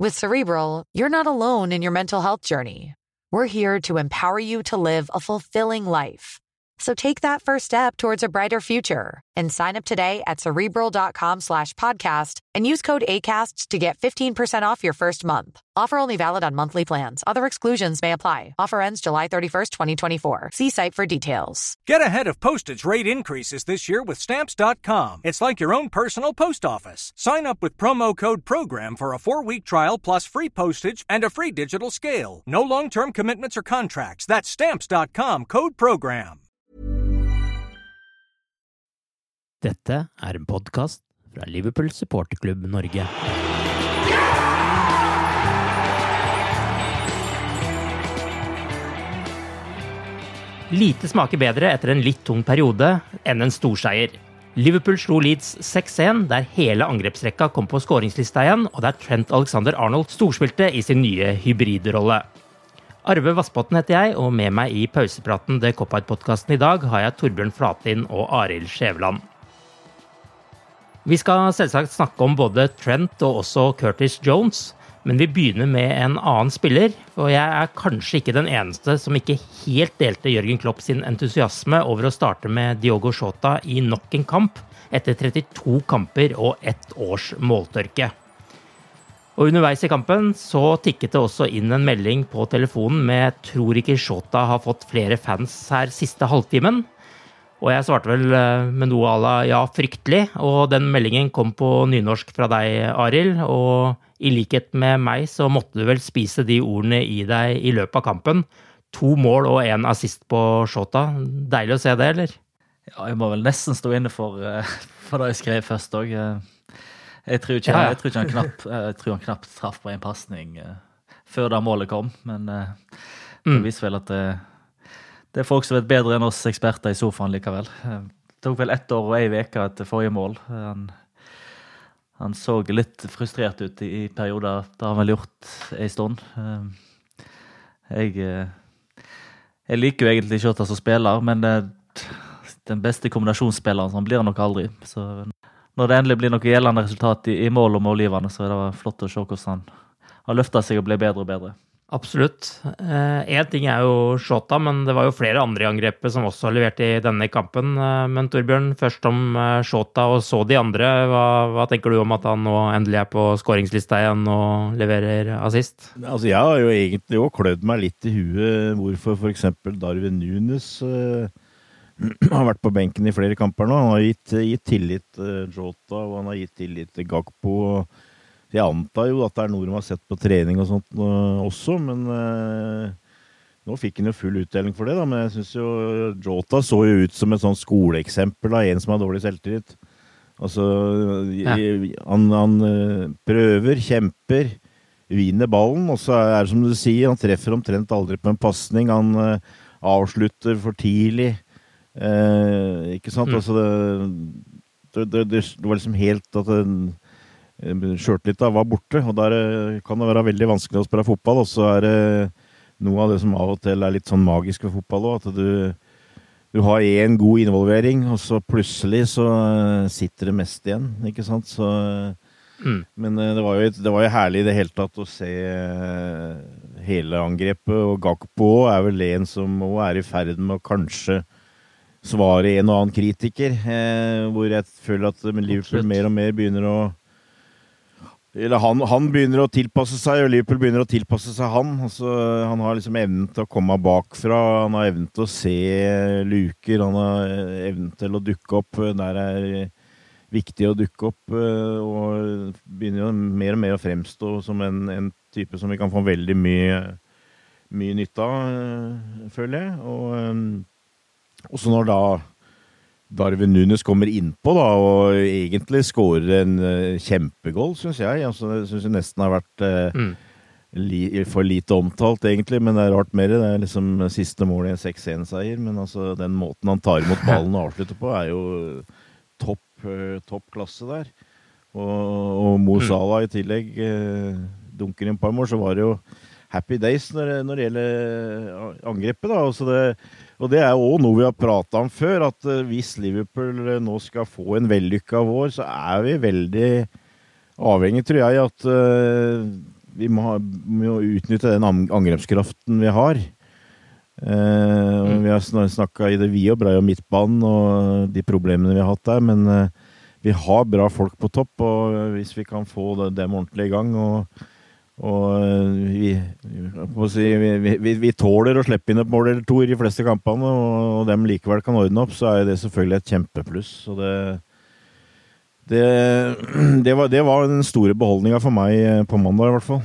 With Cerebral, you're not alone in your mental health journey. We're here to empower you to live a fulfilling life. So take that first step towards a brighter future and sign up today at cerebral.com slash podcast and use code ACAST to get 15% off your first month. Offer only valid on monthly plans. Other exclusions may apply. Offer ends July 31st, 2024. See site for details. Get ahead of postage rate increases this year with Stamps.com. It's like your own personal post office. Sign up with promo code PROGRAM for a four week trial plus free postage and a free digital scale. No long term commitments or contracts. That's Stamps.com code PROGRAM. Dette er en podkast fra Liverpool supporterklubb Norge. Lite smaker bedre etter en litt tung periode enn en storseier. Liverpool slo Leeds 6-1, der hele angrepsrekka kom på skåringslista igjen, og der Trent Alexander Arnold storspilte i sin nye hybridrolle. Arve Vassbotn heter jeg, og med meg i pausepraten The Cop-Out-podkasten i dag har jeg Torbjørn Flatin og Arild Skjæveland. Vi skal selvsagt snakke om både Trent og også Curtis Jones, men vi begynner med en annen spiller. For jeg er kanskje ikke den eneste som ikke helt delte Jørgen Klopp sin entusiasme over å starte med Diogo Shota i nok en kamp, etter 32 kamper og ett års måltørke. Og Underveis i kampen så tikket det også inn en melding på telefonen med 'tror ikke Shota har fått flere fans her siste halvtimen'. Og jeg svarte vel eh, med noe à la 'ja, fryktelig', og den meldingen kom på nynorsk fra deg, Arild. Og i likhet med meg så måtte du vel spise de ordene i deg i løpet av kampen. To mål og én assist på Shota. Deilig å se det, eller? Ja, jeg må vel nesten stå inne for, eh, for det jeg skrev først òg. Jeg tror ikke, ja. jeg tror han knapt, jeg tror han knapt traff på en pasning før da målet kom, men eh, det Mm. viser vel at det, det er folk som vet bedre enn oss eksperter i sofaen likevel. Eh, Det tok vel ett år og ei uke etter forrige mål. Han, han så litt frustrert ut i, perioder. Det har han vel gjort ei stund. Eh, Jeg, eh, jeg liker jo egentlig ikke Shota som spiller, men det, den beste kombinasjonsspilleren som blir han nok aldri. Så når det endelig blir noe gjeldende resultat i, i mål og målgivende, så er det flott å se hvordan han har løfta seg og ble bedre og bedre. Absolutt. Én ting er jo Shota, men det var jo flere andre i angrepet som også har levert i denne kampen. Eh, Men Torbjørn, først om eh, Shota og så de andre. Hva, hva tenker du om at han nå endelig er på skåringslista igjen og leverer assist? Altså, jeg har jo egentlig òg klødd meg litt i huet hvorfor f.eks. Darwin Nunes uh, har vært på benken i flere kamper nå. Han har gitt, gitt tillit til Jota, og han har gitt tillit til Gakpo. og Jeg antar jo at det er noe de har sett på trening og sånt eh, også, men eh, nå fikk han jo full utdeling for det, da. Men jeg syns jo Jota så jo ut som et sånn skoleeksempel av en som har dårlig selvtillit. Altså, Ja. han, han eh, prøver, kjemper, vinner ballen, og så er det som du sier, han treffer omtrent aldri på en pasning. Han avslutter for tidlig. Eh, ikke sant? Mm. Altså, det, det, det, det var liksom helt at den sjøltillita var borte. Og der eh, kan det være veldig vanskelig å spille fotball, og så er det noe av det som av og til er litt sånn magisk ved fotball òg, at du du har én god involvering, og så plutselig så eh, sitter det mest igjen, ikke sant? Så, Mm. Men eh, det var, jo, det var jo herlig i det hele tatt å se eh, hele angrepet, og Gakpo er vel en som òg er i ferd med å kanskje svare en og annen kritiker, eh, hvor jeg føler at Liverpool mer og mer begynner å han, han, begynner å tilpasse seg, og Liverpool begynner å tilpasse seg han. Altså, han har liksom evnen til å komme bakfra, han har evnen til å se luker, han har evnen til å dukke opp der det er viktig å dukke opp. Og begynner jo mer og mer å fremstå som en, en type som vi kan få veldig mye, mye nytte av, føler jeg. Og så når da Darwin Nunes kommer innpå da, og egentlig skårer en uh, kjempegoal, syns jeg. Altså, jeg syns nesten har vært uh, mm. li, for lite omtalt, egentlig. Men det er rart mer. Det er liksom siste mål i en 6-1-seier. Men altså, den måten han tar imot ballen og avslutter på, er jo topp, uh, topp klasse der. Og, og Mo mm. Salah i tillegg dunker inn et par mål, så var det jo happy days når, når det gjelder angrepet. da, altså det og det er òg noe vi har prata om før, at eh, hvis Liverpool eh, nå skal få en vellykka vår, så er vi veldig avhengig, tror jeg, at uh, vi må, ha, må, utnytte den angrepskraften vi har. Vi har snakka i det vide og breie om midtbanen og de problemene vi har hatt der, men vi har bra folk på topp, og hvis vi kan få dem ordentlig i gang og og eh, vi, si, vi, vi, vi, tåler å slippe inn et mål eller to i de fleste kampene, og, dem likevel kan ordne opp, så er det selvfølgelig et kjempepluss. Så det, det, det, var, det var den store beholdninga for meg eh, på mandag, i hvert fall.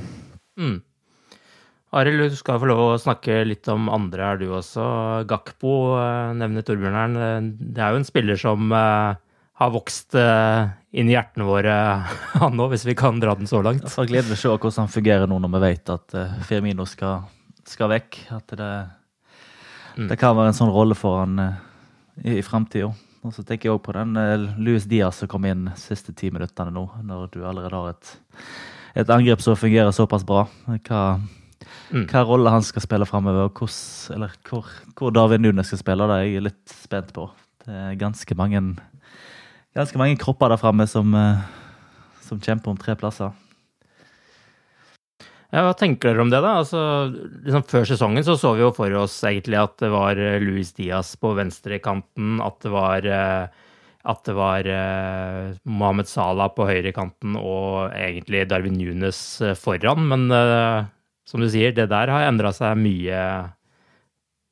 Mm. Arild, du skal få lov å snakke litt om andre her, du også. Gakpo eh, nevner Torbjørn her. Det er jo en spiller som har vokst uh, inn i hjertene våre, han òg, hvis vi kan dra den så langt. Det er gledelig å se hvordan han fungerer nå når vi vet at uh, Firmino skal, skal, vekk. At det, mm. det, kan være en sånn rolle for han uh, i, i framtida. Og så tenker jeg òg på den Louis Diaz som kom inn siste ti minuttene nå, når du allerede har et, et angrep som fungerer såpass bra. Hva, mm. hva rolle han skal spille framover, eller hvor, hvor David Nunes skal spille, det er jeg litt spent på. Det er ganske mange ganske mange kropper der framme som, eh, som, kjemper om tre plasser. Ja, hva tenker dere om det, da? Altså, liksom før sesongen så, så vi jo for oss egentlig at det var eh, Luis Diaz på venstrekanten, at det var eh, at det var Mohammed Salah på høyrekanten og egentlig Darwin Nunes foran. Men som du sier, det der har endra seg mye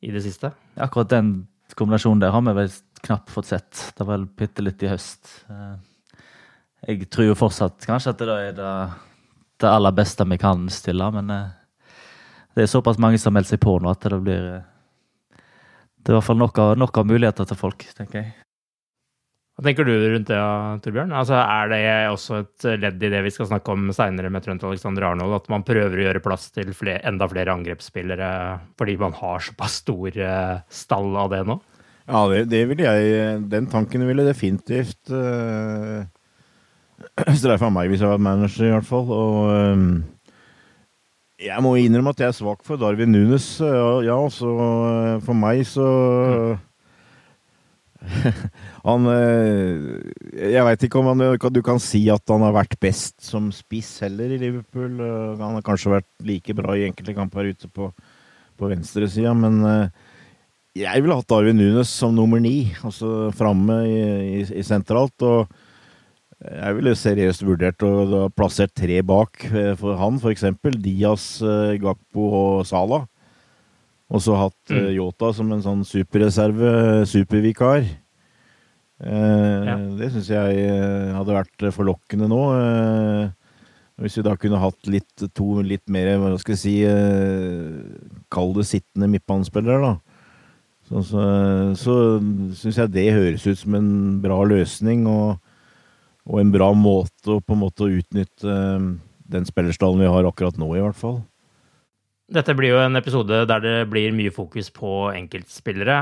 i det siste. Akkurat den kombinasjonen der har vi vel knapt fått sett. Det var vel bitte litt i høst. Eh, jeg tror jo fortsatt kanskje at det er det, det aller beste vi kan stille, men eh, det er såpass mange som melder seg på nå at det blir eh, Det er i hvert fall nok av, nok av muligheter til folk, tenker jeg. Hva tenker du rundt det, Torbjørn? Altså, er det også et ledd i det vi skal snakke om seinere med Trønt Alexander Arnold, at man prøver å gjøre plass til flere, enda flere angrepsspillere fordi man har såpass stor stall av det nå? Ja, det, det vil jeg Den tanken ville definitivt uh, streifa meg hvis jeg var manager, i hvert fall. Og um, jeg må innrømme at jeg er svak for Darwin Nunes. Ja, ja så uh, for meg så uh, Han Jeg veit ikke om han, du kan si at han har vært best som spiss heller i Liverpool. Han har kanskje vært like bra i enkelte kamper ute på, på venstresida, men jeg ville hatt Arvin Nunes som nummer ni, altså framme i, i, i, sentralt. Og jeg ville seriøst vurdert å plassere tre bak eh, for han, f.eks. Diaz, eh, Gakpo og Sala. Og så hatt eh, mm. Yota som en sånn superreserve, supervikar. Eh, ja. Det syns jeg hadde vært forlokkende nå. Eh, hvis vi da kunne hatt litt, to litt mer, hva skal vi si, eh, kall det sittende midtbanespillere, da. Så, så, syns jeg det høres ut som en bra løsning, og, og en bra måte å på en måte utnytte eh, den spillerstallen vi har akkurat nå, i hvert fall. Dette blir jo en episode der det blir mye fokus på enkeltspillere.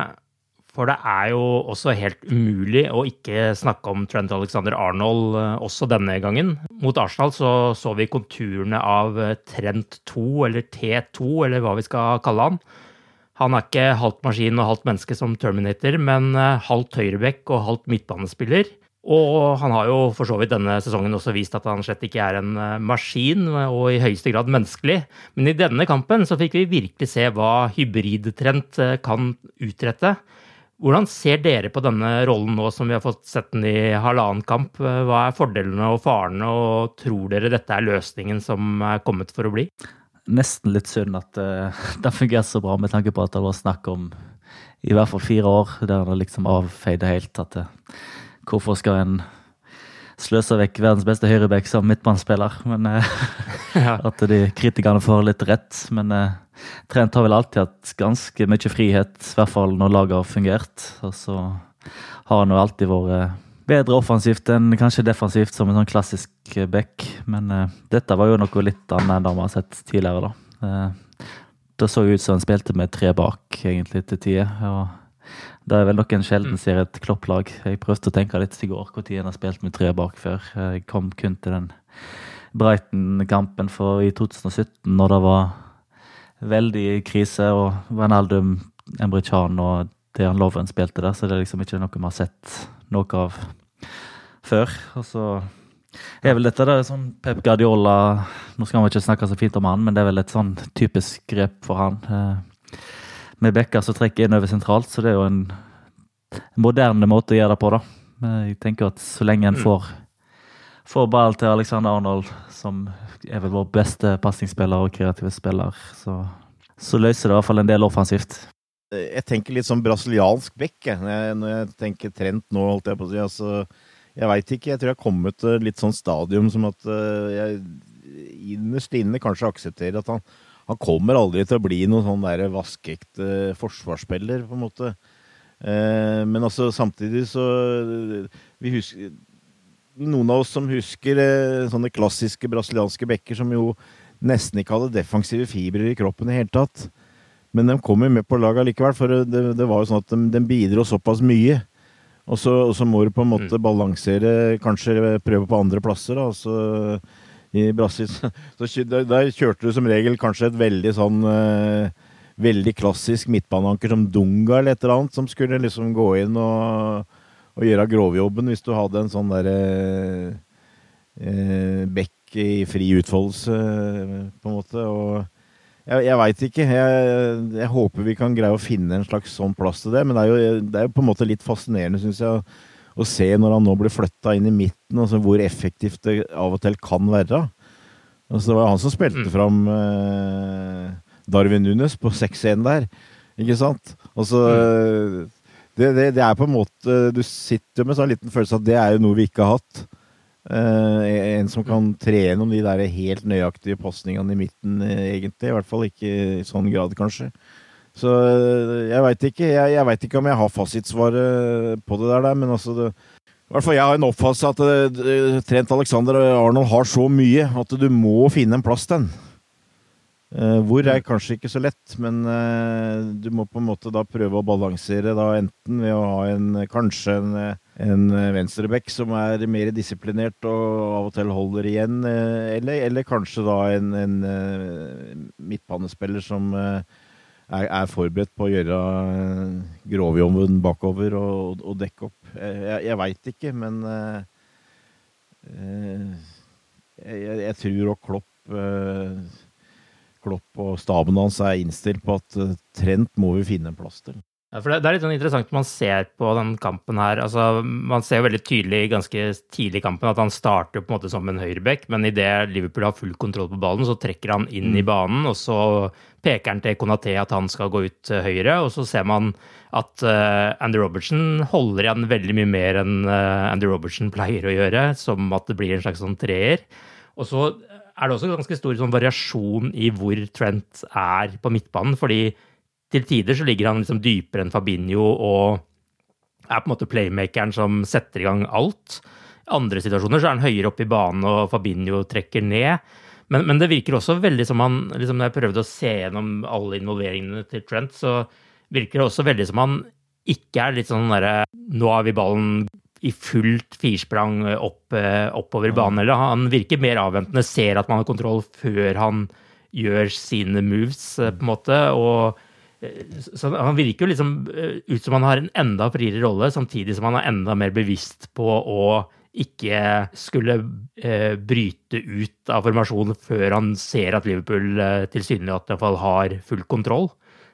For det er jo også helt umulig å ikke snakke om Trent Alexander Arnold eh, også denne gangen. Mot Arsenal så, så vi konturene av Trent 2, eller T2, eller hva vi skal kalle han. Han er ikke halvt maskin og halvt menneske som Terminator, men eh, halvt høyrebekk og halvt midtbanespiller. Og han har jo for så vidt denne sesongen også vist at han slett ikke er en eh, maskin, og i høyeste grad menneskelig. Men i denne kampen så fikk vi virkelig se hva hybridtrent eh, kan utrette. Hvordan ser dere på denne rollen nå som vi har fått sett den i halvannen kamp? Hva er fordelene og farene, og tror dere dette er løsningen som er kommet for å bli? Nesten litt synd at uh, det fungerte så bra, med tanke på at det var snakk om i hvert fall fire år der det liksom avfeide helt at uh, hvorfor skal en sløse vekk verdens beste høyreback som midtbanespiller? Men uh, ja. at de kritikerne får litt rett. Men uh, Trent har vel alltid hatt ganske mye frihet, i hvert fall når laget har fungert. Og så har han jo alltid vært bedre offensivt enn kanskje defensivt, som en sånn klassisk back. Men uh, dette var jo noe litt annet enn det vi har sett tidligere, da. Uh, det så ut som han spilte med tre bak, egentlig, til tider. og Det er vel nok en sjelden ser et klopplag. Jeg prøvde å tenke litt i går når en har spilt med tre bak før. Jeg kom kun til den Brighton-kampen for i 2017, når det var veldig krise, og Wijnaldum, Embrichan og Dejan Loven spilte der, så det er liksom ikke noe vi har sett noe av før. Og så er vel dette det er sånn Pep Guardiola Nå skal vi ikke snakke så fint om han, men det er vel et sånn typisk grep for han. Eh, med bekker som trekker innover sentralt, så det er jo en moderne måte å gjøre det på, da. Men jeg tenker at så lenge en mm. får, får ball til Alexander Arnold, som er vel vår beste pasningsspiller og kreative spiller, så, så løser det i hvert fall en del offensivt jeg tenker litt sånn brasiliansk bekk jeg, når jeg tenker trent nå, holdt jeg på å si. Altså, jeg veit ikke. Jeg tror jeg har kommet til litt sånn stadium som at uh, jeg innerst inne kanskje aksepterer at han, han kommer aldri til å bli noen sånn der vaskeekte forsvarsspiller, på en måte. Uh, men altså, samtidig så Vi husker Noen av oss som husker uh, sånne klassiske brasilianske bekker som jo nesten ikke hadde defensive fibrer i kroppen i hele tatt. Men de kom jo med på laget likevel, for det, det, var jo sånn at de, de bidro såpass mye. Og så, og så, må du på en måte mm. balansere, kanskje prøve på andre plasser. da, så i Brasil så, der, der, kjørte du som regel kanskje et veldig sånn uh, Veldig klassisk midtbaneanker som Dunga eller et eller annet, som skulle liksom gå inn og, og gjøre grovjobben hvis du hadde en sånn derre uh, uh, bekk i fri utfoldelse, på en måte. og jeg, jeg veit ikke. Jeg, jeg, håper vi kan greie å finne en slags sånn plass til det. Men det er jo, det er jo på en måte litt fascinerende, syns jeg, å, se når han nå blir flytta inn i midten, altså hvor effektivt det av og til kan være. Altså, det var han som spilte mm. fram eh, Darwin Nunes på 6-1 der, ikke sant? Altså mm. det, det, det, er på en måte Du sitter jo med sånn liten følelse at det er jo noe vi ikke har hatt. Uh, en som kan tre gjennom de der helt nøyaktige pasningene i midten, uh, egentlig. I hvert fall ikke i sånn grad, kanskje. Så uh, jeg veit ikke. Jeg, jeg veit ikke om jeg har fasitsvaret på det der, men altså det, I hvert fall jeg har en oppfattelse at Trent Alexander og Arnold har så mye at du må finne en plass til den. hvor er kanskje ikke så lett, men du må på en måte da prøve å balansere da enten ved å ha en kanskje en en eh, venstreback som er mer disiplinert og av og til holder igjen, eh, eller, eller kanskje da en, en eh, midtbanespiller som er, er, forberedt på å gjøre grovjobben bakover og, og, dekke opp. Jeg, jeg veit ikke, men jeg, jeg tror og Klopp Klopp og staben hans er innstilt på at Trent må vi finne en plass til. Ja, for det, er litt sånn interessant man ser på den kampen her. Altså, man ser jo veldig tydelig ganske tidlig i kampen at han starter på en måte som en høyreback, men idet Liverpool har full kontroll på ballen, så trekker han inn mm. i banen, og så peker han til Konaté at han skal gå ut til høyre, og så ser man at uh, Andy Robertson holder igjen veldig mye mer enn uh, Andy Robertson pleier å gjøre, som at det blir en slags sånn treer. Og så er det også ganske stor sånn variasjon i hvor Trent er på midtbanen, fordi til tider så ligger han liksom dypere enn Fabinho og er på en måte playmakeren som setter i gang alt. I andre situasjoner så er han høyere oppe i banen, og Fabinho trekker ned. Men, men det virker også veldig som han liksom Når jeg prøvde å se gjennom alle involveringene til Trent, så virker det også veldig som han ikke er litt sånn derre Nå har vi ballen i fullt firsprang opp, eh, oppover banen. Eller han virker mer avventende, ser at man har kontroll før han gjør sine moves, eh, på en måte. og så han virker jo liksom eh, ut som han har en enda friere rolle, samtidig som han er enda mer bevisst på å ikke skulle eh, bryte ut av formasjonen før han ser at Liverpool eh, tilsynelatende har full kontroll.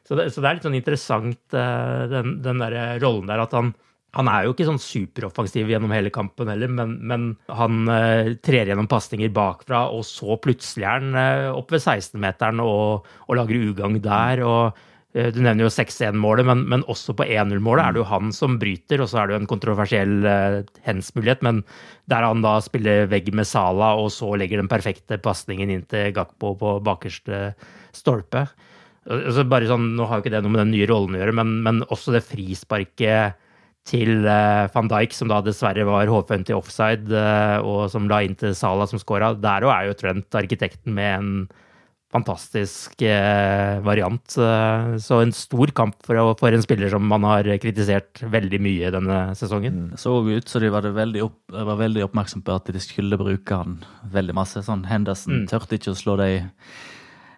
Så det, så det, er litt sånn interessant, den, den der rollen der, at han, han er jo ikke sånn superoffensiv gjennom hele kampen heller, men, men han eh, trer gjennom pasninger bakfra, og så plutselig er han eh, opp ved 16-meteren og, og, lager ugagn der. og Du nevner jo 6-1-målet, men, men, også på 1-0-målet er det jo han som bryter. Og så er det jo en kontroversiell uh, hens-mulighet, men der han da spiller vegg med Sala, og så legger den perfekte pasningen inn til Gakpo på bakerste stolpe. Altså bare sånn, Nå har jo ikke det noe med den nye rollen å gjøre, men, men også det frisparket til uh, van Dijk, som da dessverre var hårfønt i offside, uh, og som la inn til Sala, som scora. Der òg er jo Trent arkitekten med en fantastisk eh, variant. så en stor kamp for, for, en spiller som man har kritisert veldig mye denne sesongen. Det så ut som de var veldig, opp, var veldig oppmerksom på at de skulle bruke han veldig masse. Sånn Henderson mm. tørte ikke å slå dem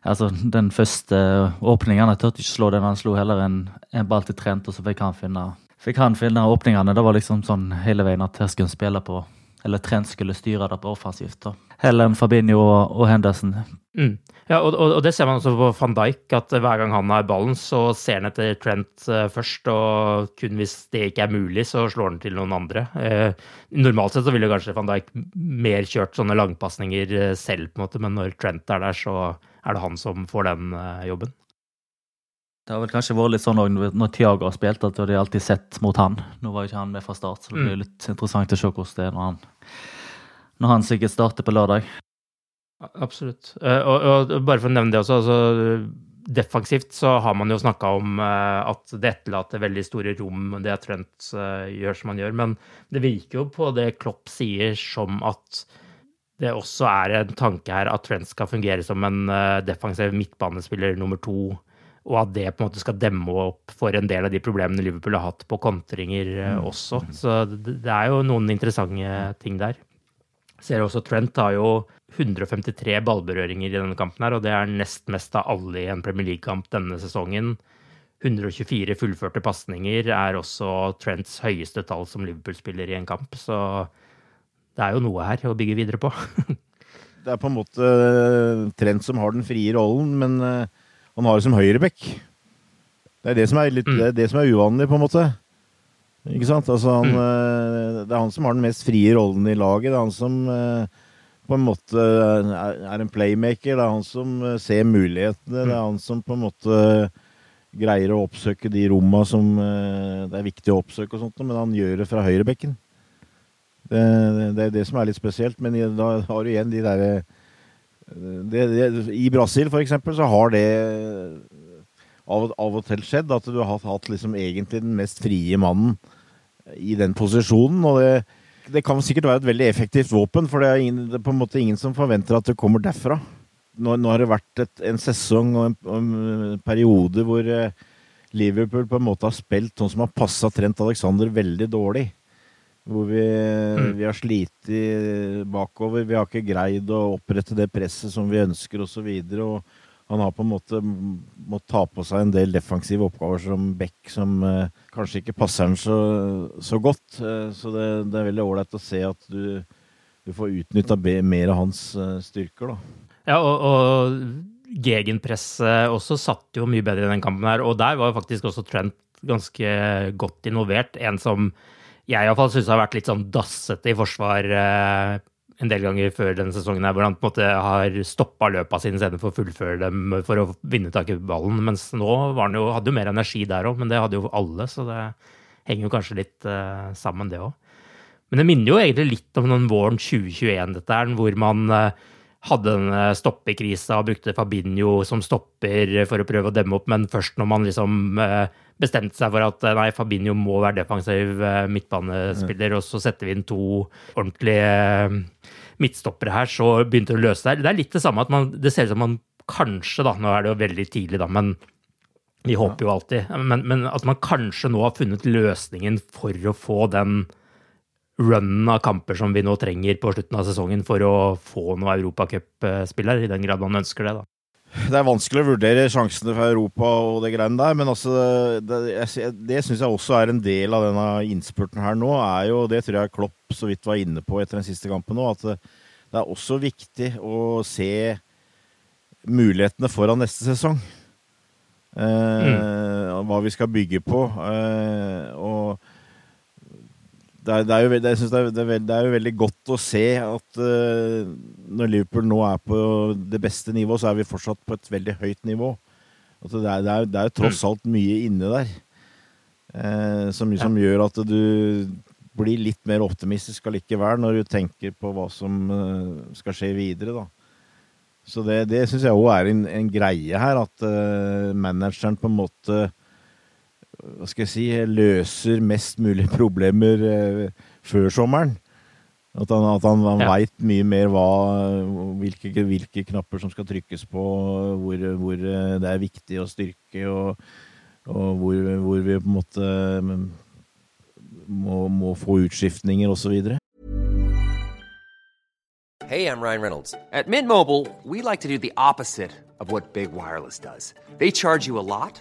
Altså, Den første åpningen han tørte ikke slå den, han slo heller en, en ball til Trent, og så fikk han finne fikk han finne åpningene. Det var liksom sånn hele veien at jeg skulle spille på Eller Trent skulle styre det på offensivt. da. Heller enn Fabinho og, Henderson. Mm. Ja, og, og, det ser man også på van Dijk, at hver gang han har ballen, så ser han etter Trent uh, først, og kun hvis det ikke er mulig, så slår han til noen andre. Uh, normalt sett så ville kanskje van Dijk mer kjørt sånne langpasninger uh, selv, på en måte, men når Trent er der, så er det han som får den jobben. Det har vel kanskje vært litt sånn når Tiago har spilt, at de alltid sett mot han. Nå var jo ikke han med fra start, så det blir mm. litt interessant å se hvordan det er når han, når han sikkert starter på lørdag. Absolutt. Uh, og, og, bare for å nevne det også, altså, defensivt så har man jo snakka om uh, at det etterlater veldig store rom, det Trent uh, gjør som han gjør. Men det virker jo på det Klopp sier, som at det også er en tanke her at Trent skal fungere som en defensiv midtbanespiller nummer to og at det på en måte skal demme opp for en del av de problemene Liverpool har hatt på kontringer eh, mm. også. Så det er jo noen interessante ting der. Ser også Trent har jo 153 ballberøringer i denne kampen, her, og det er nest mest av alle i en Premier League-kamp denne sesongen. 124 fullførte pasninger er også Trents høyeste tall som Liverpool-spiller i en kamp. Så det er jo noe her å bygge videre på. det er på en måte Trent som har den frie rollen, men eh, han har det som høyreback. Det er det som er, litt, mm. det som er uvanlig, på en måte. Ikke sant? Altså, han, mm. Eh, det er han som har den mest frie rollen i laget. Det er han som eh, på en måte er en playmaker. Det er han som eh, ser mulighetene. Det er han som på en måte greier å oppsøke de romma som det er viktig å oppsøke, og sånt, men han gjør det fra høyrebekken. Det, det, det er det som er litt spesielt. Men da har du igjen de derre I Brasil for eksempel, så har det av, av, og til skjedd at du har hatt liksom egentlig den mest frie mannen i den posisjonen. og det, det kan sikkert være et veldig effektivt våpen, for det er, ingen, det er, på en måte ingen som forventer at det kommer derfra. Nå, nå har det vært et, en sesong og en, en, periode hvor eh, Liverpool på en måte har spilt sånn som har passa Trent Alexander veldig dårlig. Hvor vi, mm. vi har slitt bakover. Vi har ikke greid å opprette det presset som vi ønsker osv. Han har på en måte måttet ta på seg en del defensive oppgaver som back som eh, kanskje ikke passer han så, så godt. Eh, så det, det, er veldig ålreit å se at du, du får utnytta mer av hans eh, styrker. da. Ja, og, og gegenpresset også satt jo mye bedre i den kampen her. Og der var jo faktisk også Trent ganske godt involvert. En som jeg iallfall syns har vært litt sånn dassete i forsvar eh, en del ganger før denne sesongen, her, hvor han på en måte har stoppa løpa sine istedenfor å fullføre dem for å vinne tak i ballen. Mens nå han jo, hadde jo mer energi der òg, men det hadde jo alle, så det henger jo kanskje litt uh, sammen, det òg. Men det minner jo egentlig litt om den våren 2021, dette her, hvor man uh, hadde en stoppekrisa og brukte Fabinho som stopper for å prøve å demme opp, men først når man liksom bestemte seg for at eh, nei, Fabinho må være defensiv eh, midtbanespiller, og så setter vi inn to ordentlige eh, midtstoppere her, så begynte det å løse seg. Det er litt det samme at man, det ser ut som man kanskje, da, nå er det jo veldig tidlig, da, men vi håper jo alltid, men, men at man kanskje nå har funnet løsningen for å få den runnen av kamper som vi nå trenger på slutten av sesongen for å få noe europacupspiller, i den grad man ønsker det. da. Det er vanskelig å vurdere sjansene for Europa og det greiene der, men altså, det, det syns jeg også er en del av denne innspurten her nå. er jo, Det tror jeg Klopp så vidt var inne på etter den siste kampen nå, at det, det er også viktig å se mulighetene foran neste sesong. Eh, Hva vi skal bygge på. Eh, og det er, det, er jo, det, er, det, er, er veldig godt å se at uh, når Liverpool nå er på det beste nivået, så er vi fortsatt på et veldig høyt nivå. Altså det, er, det, det jo tross alt mye inne der uh, som, som gjør at du blir litt mer optimistisk allikevel når du tenker på hva som uh, skal skje videre. da. Så det, det syns jeg òg er en, en greie her, at manageren på en måte hva skal jeg si, løser mest mulig problemer eh, før sommeren. At han, at han, han Ja. veit mye mer hva, hvilke, hvilke knapper som skal trykkes på, hvor, hvor eh, det er viktig å styrke, og, og hvor, hvor vi på en måte mm, må, må få utskiftninger osv. Hey, I'm Ryan Reynolds. At Mint Mobile, we like to do the opposite of what Big Wireless does. They charge you a lot,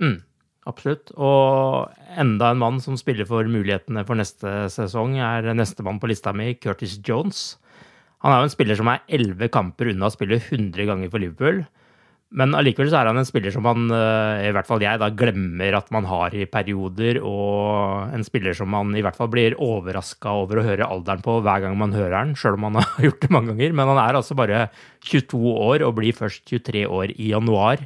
Mm, absolutt. Og enda en mann som spiller for mulighetene for neste sesong, er nestemann på lista mi, Curtis Jones. Han er jo en spiller som er elleve kamper unna å spille 100 ganger for Liverpool. Men allikevel så er han en spiller som man, eh, i hvert fall jeg, da glemmer at man har i perioder, og en spiller som man i hvert fall blir overraska over å høre alderen på hver gang man hører den, sjøl om man har gjort det mange ganger. Men han er altså bare 22 år og blir først 23 år i januar.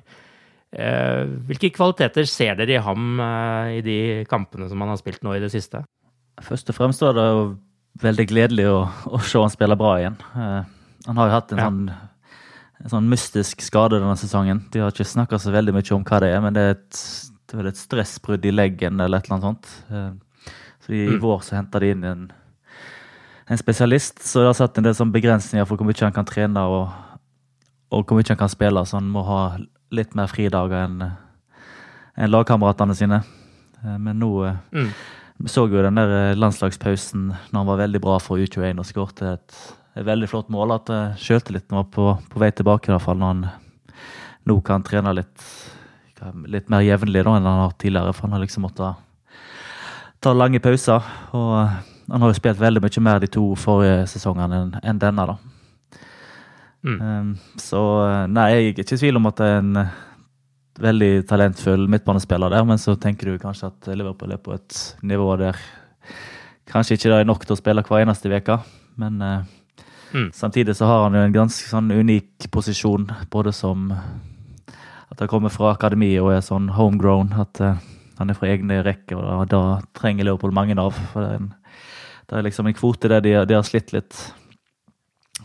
Eh, Hvilke kvaliteter ser dere i ham eh, i de kampene som han har spilt nå i det siste? Først og fremst var det jo veldig gledelig å, å se han spille bra igjen. Eh, han har jo hatt en, Ja. sånn, en sånn mystisk skade denne sesongen. De har ikke snakka så veldig mye om hva det er, men det er et, det er et stressbrudd i leggen eller et eller annet sånt. Så i, mm. vår så henta de inn en, en spesialist, så det har satt en del sånn begrensninger for hvor mye han kan trene og, og hvor mye han kan spille, så han må ha litt mer fridager enn en lagkameratene sine. Eh, Men nå eh, Mm. vi så jo den der eh, landslagspausen når han var veldig bra for U21 og skåret et, et veldig flott mål. At sjøltilliten var på, på vei tilbake, i hvert fall når han nå kan trene litt, litt mer jevnlig da, enn han har tidligere. For han har liksom måttet ta lange pauser. Og han har jo spilt veldig mye mer de to forrige sesongene enn enn denne, da. Mm. Um, så eh, nei, jeg er ikke i tvil om at det er en eh, veldig talentfull midtbanespiller der, men så tenker du kanskje at Liverpool er på et nivå der kanskje ikke det er nok til å spille hver eneste uke. Men eh, Mm. samtidig så har han jo en ganske sånn unik posisjon, både som at han kommer fra akademiet og er sånn homegrown, at han er fra egne rekker, og da, da trenger Liverpool mange av. For det er, en, det er liksom en kvote der de, de har slitt litt.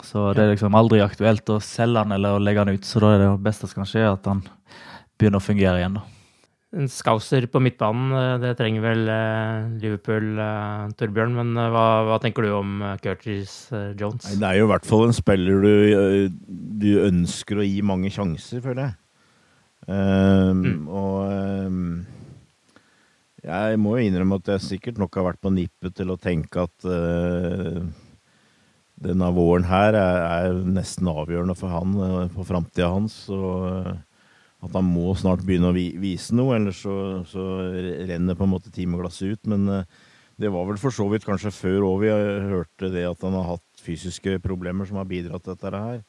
Så det er liksom aldri aktuelt å selge han eller å legge han ut, så da er det beste som kan skje, at han begynner å fungere igjen. da. En skauser på midtbanen, eh, det trenger vel eh, Liverpool, eh, Torbjørn. Men hva, hva, tenker du om Curtis Jones? Nei, det er jo i hvert fall en spiller du, du ønsker å gi mange sjanser, føler jeg. Um, mm. Og um, jeg må jo innrømme at jeg sikkert nok har vært på nippet til å tenke at uh, denne våren her er, er, nesten avgjørende for han, for framtida hans. Og uh, at han må snart begynne å vise noe, ellers så, så renner på en måte timeglasset ut. Men uh, det var vel for så vidt kanskje før òg vi hørte det at han har hatt fysiske problemer som har bidratt til dette her.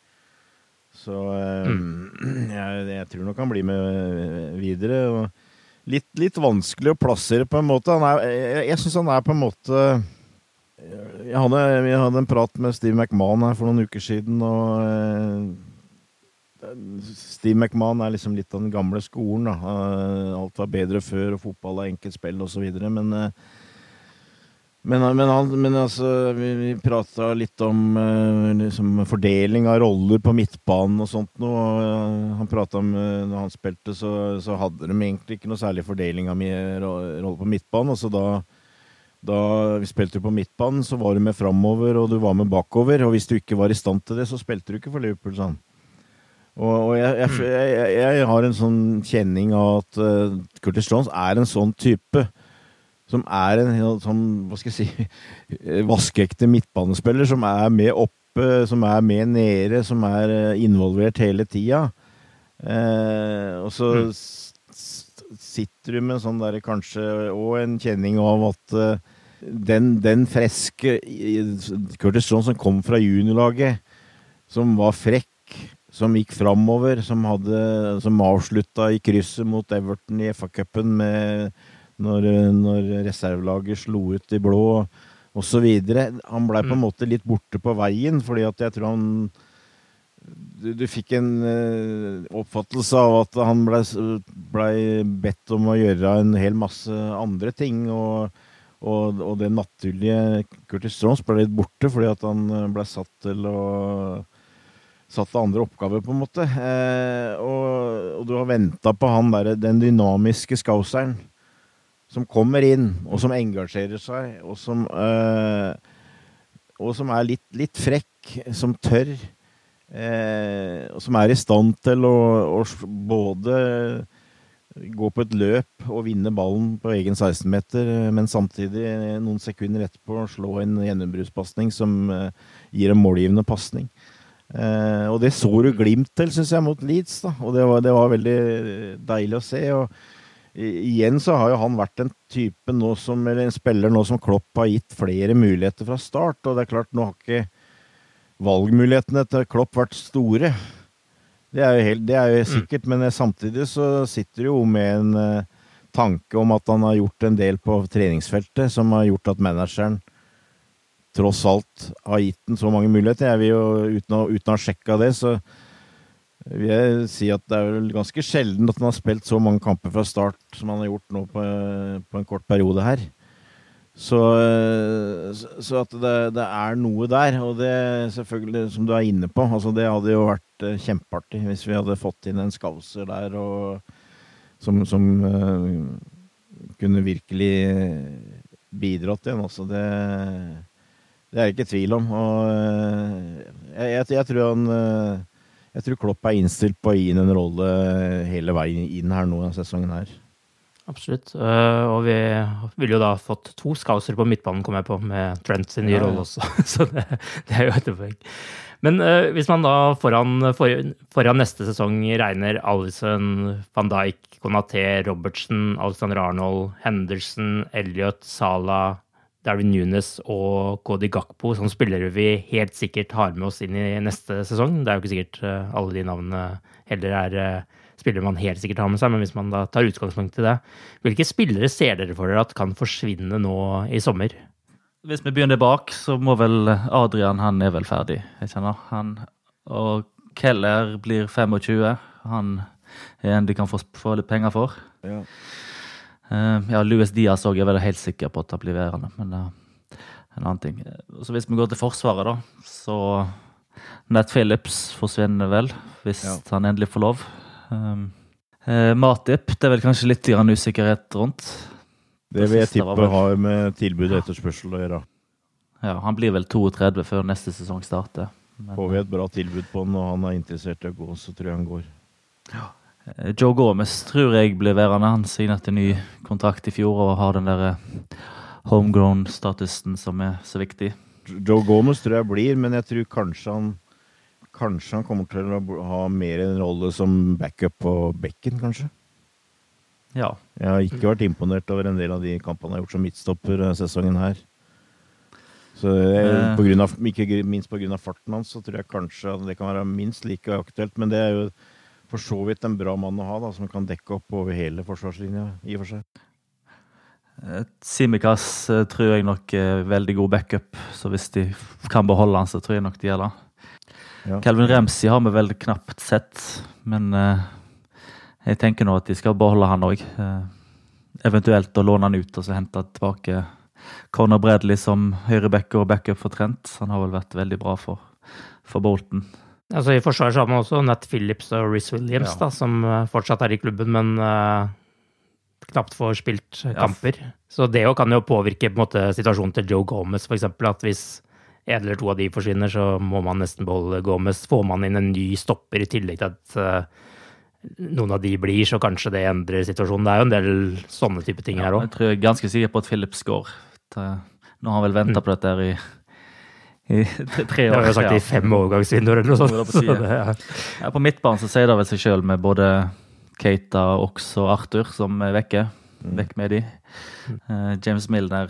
Så mm. jeg, jeg, tror nok han blir med videre. og litt, litt vanskelig å plassere, på en måte. Er, jeg jeg syns han er på en måte jeg hadde, jeg hadde, en prat med Steve McMahon her for noen uker siden, og Steve McMahon er liksom litt av den gamle skolen. Da. Eh, alt var bedre før, og fotball er enkelt spill osv. Men, eh, men, men, han, men altså, vi, vi prata litt om eh, liksom, fordeling av roller på midtbanen og sånt noe. Han prata om når han spilte, så, så, hadde de egentlig ikke noe særlig fordeling av roller på midtbanen. og så da, da vi spilte på midtbanen, så var du med framover, og du var med bakover. Og hvis du ikke var i stand til det, så spilte du ikke for Liverpool, han. Og, og jeg, jeg, mm. jeg, jeg, har en sånn kjenning av at uh, Curtis Jones er en sånn type som er en sånn, hva skal jeg si, vaskeekte midtbanespiller som er med oppe, som er med nede, som er eh, involvert hele tida. Uh, og så mm. Sitter du med sånn der, kanskje Og en kjenning av at uh, den, den freske Curtis Jones som kom fra juniorlaget, som var frekk som gikk framover, som, som avslutta i krysset mot Everton i FA-cupen når, når reservelaget slo ut i blå osv. Han blei på en mm. måte litt borte på veien, fordi at jeg tror han du, du fikk en uh, oppfattelse av at han blei ble bedt om å gjøre en hel masse andre ting. og og, og det naturlige Curtis Jones ble litt borte fordi at han ble satt til å satt til andre oppgaver, på en måte. Eh, og, og, du har venta på han der, den dynamiske skauseren som kommer inn, og som engasjerer seg, og som, eh, og som er litt, litt, frekk, som tør. Eh, som er i stand til å, å, både gå på et løp og vinne ballen på egen 16-meter, men samtidig noen sekunder etterpå slå en gjennombruddspasning som eh, gir en målgivende pasning. Eh, og det så du glimt til, syns jeg, mot Leeds. da, Og det var, det var, veldig deilig å se. og Igjen så har jo han vært en type nå som, eller en spiller nå som Klopp har gitt flere muligheter fra start. Og det er klart, nå har ikke valgmulighetene til Klopp vært store. Det er jo, helt, det er jo mm. sikkert, mm. men samtidig så sitter du jo med en uh, tanke om at han har gjort en del på treningsfeltet som har gjort at manageren tross alt har gitt den så mange muligheter. Jeg vil jo, uten å, uten å ha sjekka det, så vil jeg si at det er vel ganske sjelden at han har spilt så mange kamper fra start som han har gjort nå på, på en kort periode her. Så, så at det, det, er noe der, og det selvfølgelig, som du er inne på, altså det hadde jo vært eh, kjempeartig hvis vi hadde fått inn en Skauser der og, som, som uh, kunne virkelig bidratt igjen. Altså det det er jeg ikke tvil om. Og eh, jeg, jeg, jeg, tror han eh, Jeg tror Klopp er innstilt på å gi inn en rolle hele veien inn her nå denne sesongen her. Absolutt. Uh, og vi ville jo da fått to scouser på midtbanen, kom jeg på, med Trent sin nye ja, rolle også. Så det, det, er jo et poeng. Men uh, hvis man da foran, for, foran, neste sesong regner Alison, van Dijk, Conaté, Robertsen, Alexander Arnold, Henderson, Elliot, Salah Darwin Nunes og Cody Gakpo som spillere vi helt sikkert har med oss inn i neste sesong. Det er jo ikke sikkert eh, alle de navnene heller er eh, spillere man helt sikkert har med seg, men hvis man da tar utgangspunkt i det, hvilke spillere ser dere for dere at kan forsvinne nå i sommer? Hvis vi begynner bak, så må vel Adrian Han er vel ferdig. jeg kjenner. Han, og Keller blir 25. Han er en de kan få, få litt penger for. Ja. Uh, ja, Louis Diaz òg er vel helt sikker på at det blir værende, men uh, en annen ting. Så hvis vi går til Forsvaret, da, så Nat Phillips forsvinner vel, hvis ja. han endelig får lov. Um, Eh, Matip, det er vel kanskje litt grann usikkerhet rundt. Det vil jeg tippe vel- har med tilbud og etterspørsel å gjøre. Ja, Han blir vel 32 før neste sesong starter. Men, Får vi et bra tilbud på han, og han er interessert i å gå, så tror jeg han går. Ja. Joe Gomez tror jeg blir værende. Han signerte ny kontrakt i fjor og har den der eh, homegrown-statusen som er så viktig. Joe Gomez tror jeg blir, men jeg tror kanskje han Kanskje han kommer til å ha mer en rolle som backup på bekken, kanskje. Ja. Jeg har ikke vært imponert over en del av de kampene han har gjort som midtstopper eh, sesongen her. Så jeg, Eh. på grunn av, ikke minst pga. farten hans, så tror jeg kanskje det kan være minst like aktuelt. Men det er jo for så vidt en bra mann å ha, da, som kan dekke opp over hele forsvarslinja, i og for seg. Eh, Simikas eh, tror jeg nok er veldig god backup, så hvis de kan beholde han, så tror jeg nok de gjør det. Ja. Calvin Ramsey har vi vel knapt sett, men eh, jeg tenker nå at de skal beholde han òg. eventuelt å låne han ut og så hente tilbake Conor Bradley som høyrebacker og backup for Trent. Han har vel vært veldig bra for, for Bolton. Altså I forsvaret har man også Nat Phillips og Rhys Williams, Ja. da, som eh, fortsatt er i klubben, men eh, knapt får spilt Ja. kamper. Så det jo kan jo påvirke på en måte situasjonen til Joe Gomez, f.eks. At hvis en eller to av de forsvinner, så må man nesten beholde Gomez. Får man inn en ny stopper i tillegg til at eh, noen av de blir, så kanskje det endrer situasjonen. Det er jo en del sånne type ting her Jeg tror jeg er ganske sikker på at Phillips går. Nå har han vel venta på dette her i, i tre- år. Jeg har jo sagt Ja. i fem overgangsvinduer eller noe sånt. Det på det er- Ja, på midtbanen så sier det vel seg sjøl med både Keita, Ox og Arthur som er vekke. Vekk med de. Eh, James Milner,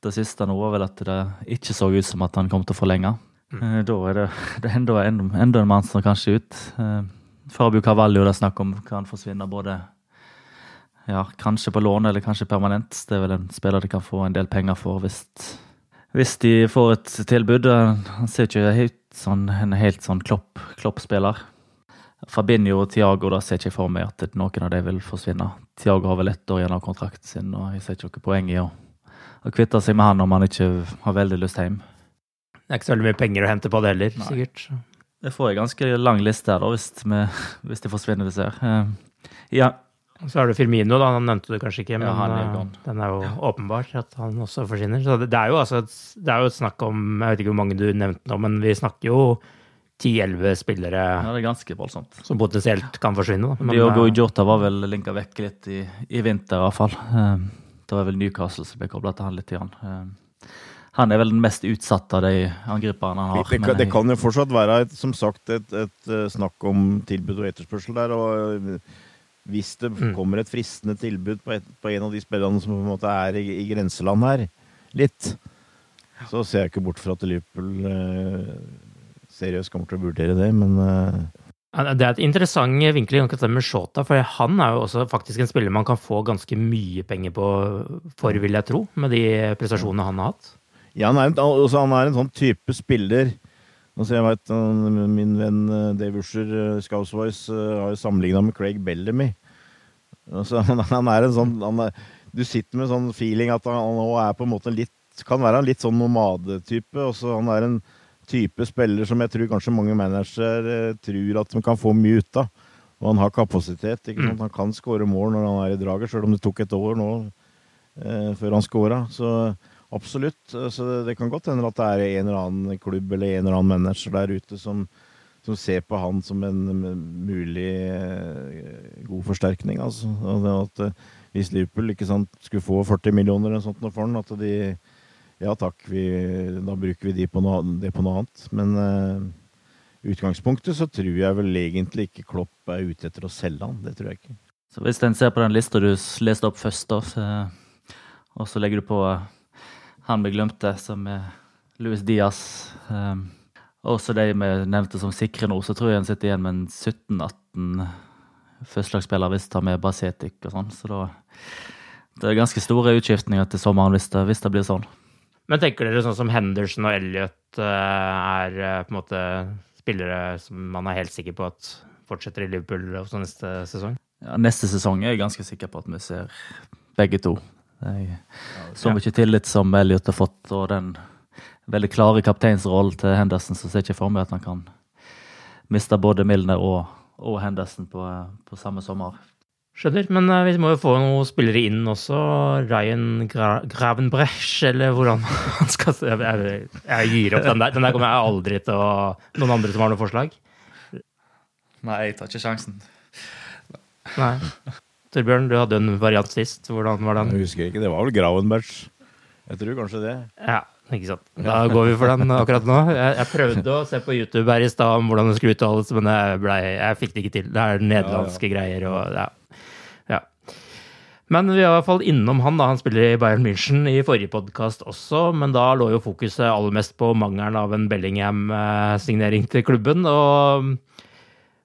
det siste nå var vel at det ikke så ut som at han kom til å forlenge. Mm. da er det, det er enda, enda, en mann som kanskje ut. ute. Fabio Cavallo det er snakk om kan forsvinne både ja, kanskje på lån eller kanskje permanent. Det er vel en spiller de kan få en del penger for hvis, hvis de får et tilbud. Han ser ikke helt sånn, en helt sånn klopp, kloppspiller. Fabinho og Tiago da ser ikke for meg at noen av dem vil forsvinne. Tiago har vel ett år igjen av kontrakten sin, og jeg ser ikke noe poeng i å, å kvitte seg med han om han ikke har veldig lyst hjem. Det er ikke så veldig mye penger å hente på det heller, Nei. sikkert. Det får jeg ganske lang liste her, da, hvis, vi, hvis de forsvinner, disse her. Uh, ja, Så har du Firmino, da. Han nevnte du kanskje ikke, men Ja, han er eh, den er jo åpenbar at han også forsvinner. Så det, det er jo altså et, det er jo et snakk om Jeg vet ikke hvor mange du nevnte nå, men vi snakker jo 10-11 spillere ja, det er ganske voldsomt. som potensielt kan forsvinne. Da. Men, Diogo eh, Jota var vel linka vekk litt i, i vinter, i hvert fall. Eh, Det var vel Newcastle som ble kobla til han litt. Igjen. Eh, Han er vel den mest utsatte av de angriperne han har. Det, kan- det kan jo fortsatt være, et, som sagt, et, et eh, snakk om tilbud og etterspørsel der. og eh, Hvis det Mm. kommer et fristende tilbud på, et, på en av de spillerne som på en måte er i, i grenseland her, litt, så ser jeg ikke bort fra at Liverpool eh, seriøst kommer til å vurdere det, men eh, Det er et interessant vinkel med Shota, for han er jo også faktisk en spiller man kan få ganske mye penger på for, vil jeg tro, med de prestasjonene han har hatt. Ja, han er, en- altså, han er en sånn type spiller Altså, jeg vet, Min venn eh, Dave Usher, Scouse Scousewise, uh, har jo sammenligna med Craig Bellamy. Altså, han, er en sånn er, Du sitter med en sånn feeling at han, han er på en måte litt Kan være en litt sånn nomadetype. Han er en type spiller som jeg tror kanskje mange managere eh, tror at de kan få mye ut av. Og han har kapasitet. ikke sant? Han kan skåre mål når han er i draget, sjøl om det tok et år nå eh, før han skåra. Så absolutt. Så det kan godt hende at det er en eller annen klubb eller en eller annen manager der ute som, som ser på han som en mulig eh, god forsterkning. Altså. Det at, eh, hvis Liverpool ikke sant, skulle få 40 millioner eller sånt for han, at de Ja takk, vi, da bruker vi de på noe, det på noe annet. Men eh, i utgangspunktet så tror jeg vel egentlig ikke Klopp er ute etter å selge han. Det tror jeg ikke. Så hvis en ser på den lista du leste opp først, da, og så legger du på eh, han vi glemte, som er Luis Diaz, um, og så de vi nevnte som sikre nå, så tror jeg en sitter igjen med en 17-18 førstelagsspiller hvis tar med Basetic og sånn. Så da det er ganske store utskiftninger til sommeren hvis det, hvis det blir sånn. Men tenker dere sånn som Henderson og Elliot eh, er eh, på en måte spillere som man er helt sikker på at fortsetter i Liverpool også neste sesong? Ja, neste sesong er jeg ganske sikker på at vi ser begge to. Jeg, så mye tillit som Elliot har fått, og den veldig klare kapteinsrollen til Henderson, så ser jeg ikke for meg at han kan miste både Milner og, og Henderson på, på samme sommer. Skjønner. Men uh, vi må jo få noen spillere inn også. Ryan Gra Gravenbrech, eller hvordan han skal jeg, jeg, jeg, gir opp den der. Den der kommer jeg aldri til å Noen andre som har noen forslag? Nei, jeg tar ikke sjansen. Nei. Torbjørn, du hadde en variant sist. Hvordan var den? Jeg husker ikke. Det var vel Gravenbrech. Jeg tror kanskje det. Ja. Ikke sant. Da går vi for den akkurat nå. Jeg, jeg prøvde å se på YouTube her i stad om hvordan det skulle uttales, men jeg, ble, jeg, fikk det ikke til. Det er nederlandske ja, ja. greier og ja. Men vi er i hvert fall innom han. da, Han spiller i Bayern München i forrige podkast også, men da lå jo fokuset aller mest på mangelen av en Bellingham-signering til klubben. og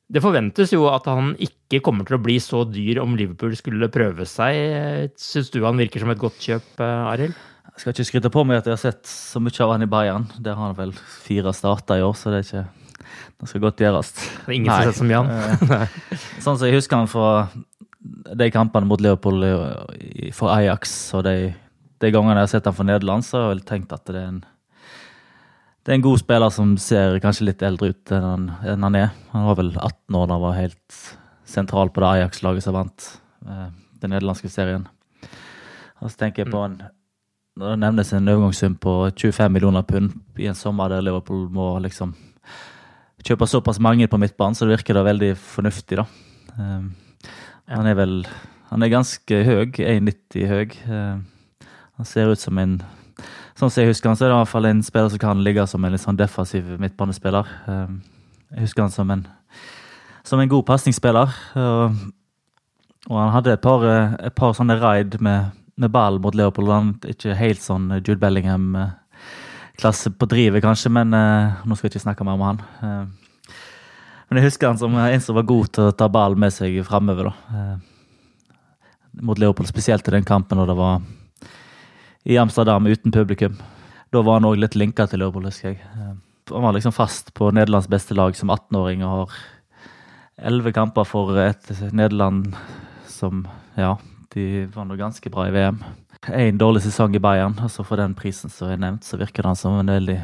det forventes jo at han ikke kommer til å bli så dyr om Liverpool skulle prøve seg. Syns du han virker som et godt kjøp, Arild? Jeg skal ikke skryte på meg at jeg har sett så mye av han i Bayern. Der har han vel fire starter i år, så det er ikke Det skal godt gjøres. Det er ingen som har sett som Jan? Eh, sånn som jeg husker han fra de kampene mot Liverpool for Ajax og de, de gangene jeg har sett ham for Nederland, så har jeg vel tenkt at det er en det er en god spiller som ser kanskje litt eldre ut enn han, enn han er. Han var vel 18 år da han var helt sentral på det Ajax-laget som vant eh, den nederlandske serien. Og så tenker jeg på en når det nevnes en overgangssum på 25 millioner pund i en sommer der Liverpool må liksom kjøpe såpass mange på midtbanen, så det virker da veldig fornuftig, da. Ja. Han er vel Han er ganske høy, 1,90 høy. Han ser ut som en Sånn som jeg husker han, så er det i hvert fall en spiller som kan ligge som en litt sånn defensiv midtbanespiller. Um, jeg husker han som en, som en god pasningsspiller. Og, og han hadde et par, et par sånne raid med med ball mot Leopold. Han ikke helt sånn Jude Bellingham-klasse på drivet, kanskje, men nå skal jeg ikke snakke mer om han. Men jeg husker han som en som var god til å ta ball med seg framover. da. mot Leopold, spesielt i den kampen da det var i Amsterdam uten publikum. Da var han òg litt linka til Leopold, husker jeg. han var liksom fast på Nederlands beste lag som 18-åring og har elleve kamper for et Nederland som ja, de var nå ganske bra i VM. Én dårlig sesong i Bayern, altså for den prisen som er nevnt, så virker det som en veldig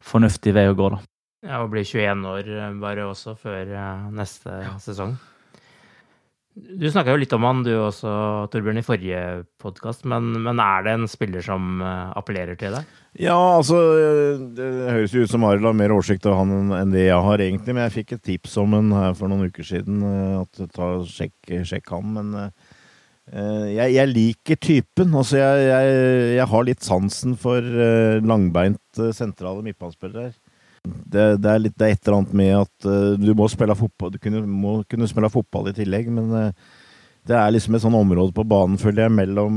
fornuftig vei å gå, da. Ja, og blir 21 år eh, bare også før neste neste sesong. Du snakka jo litt om han du også, Torbjørn, i forrige podkast. Men, men, er det en spiller som eh, appellerer til deg? Ja, altså Det høres jo ut som Arild har mer oversikt over han enn det jeg har, egentlig. Men jeg fikk et tips om han her for noen uker siden. At ta, sjekk, sjekk han. Men Eh, jeg, jeg, liker typen. Altså jeg, jeg, jeg, har litt sansen for langbeint sentrale midtbanespillere. Det, det, er litt, det er et eller annet med at uh, du må spille fotball Du kunne, må kunne spille fotball i tillegg, men det er liksom et sånn område på banen, føler jeg, mellom,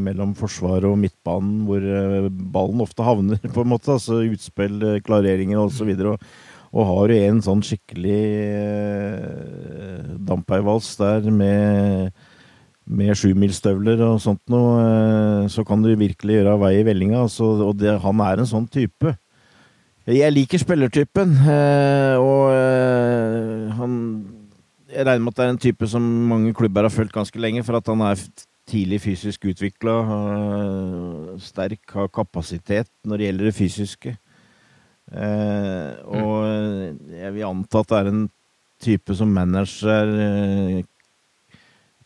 mellom forsvaret og midtbanen, hvor ballen ofte havner, på en måte. Altså utspill, klareringer osv. Og, og har du en sånn skikkelig uh, dampveivals der med med sjumilsstøvler og sånt noe, så kan du virkelig gjøre vei i vellinga. Altså, og det, han er en sånn type. Jeg liker spillertypen, eh, og eh, han Jeg regner med at det er en type som mange klubber har fulgt ganske lenge, for at han er tidlig fysisk utvikla, sterk, har kapasitet når det gjelder det fysiske. Og jeg vil anta at det er en type som manager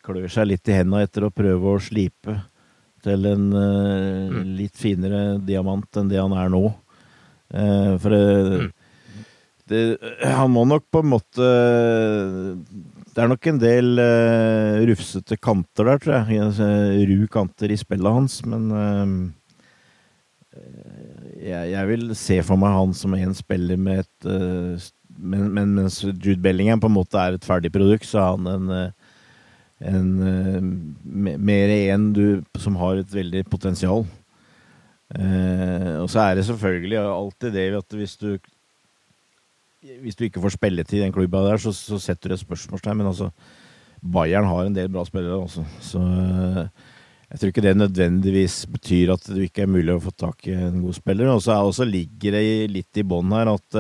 klør seg litt i hendene etter å prøve å slipe til en uh, litt finere diamant enn det han er nå. Uh, for det, det, Han må nok på en måte Det er nok en del uh, rufsete kanter der, tror jeg. Ru kanter i spillet hans, men jeg, jeg, vil se for meg han som en spiller med et men, men, mens Jude Bellingham på en måte er et ferdig produkt, så er han en en, mer en du, som har et veldig potensial. Uh, og så er det selvfølgelig alltid det at hvis du hvis du ikke får spilletid i den klubba der, så, så setter du et spørsmålstegn. Men altså, Bayern har en del bra spillere også. Så uh, jeg tror ikke det nødvendigvis betyr at det ikke er mulig å få tak i en god spiller. Og så ligger det litt i bånn her at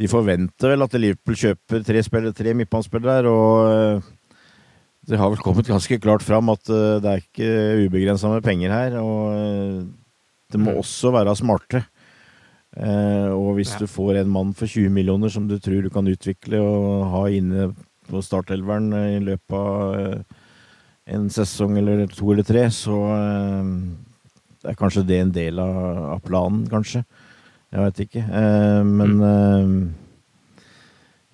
vi forventer vel at Liverpool kjøper tre, spillere, tre midtbanespillere. Og det har vel kommet ganske klart fram at uh, det er ikke ubegrensa med penger her. Og uh, det må mm. også være smarte. Eh, og hvis ja. du får en mann for 20 millioner som du tror du kan utvikle og ha inne på startelveren i løpet av en sesong eller to eller tre, så er kanskje det en del av, av planen, kanskje. Jeg veit ikke. Men mm.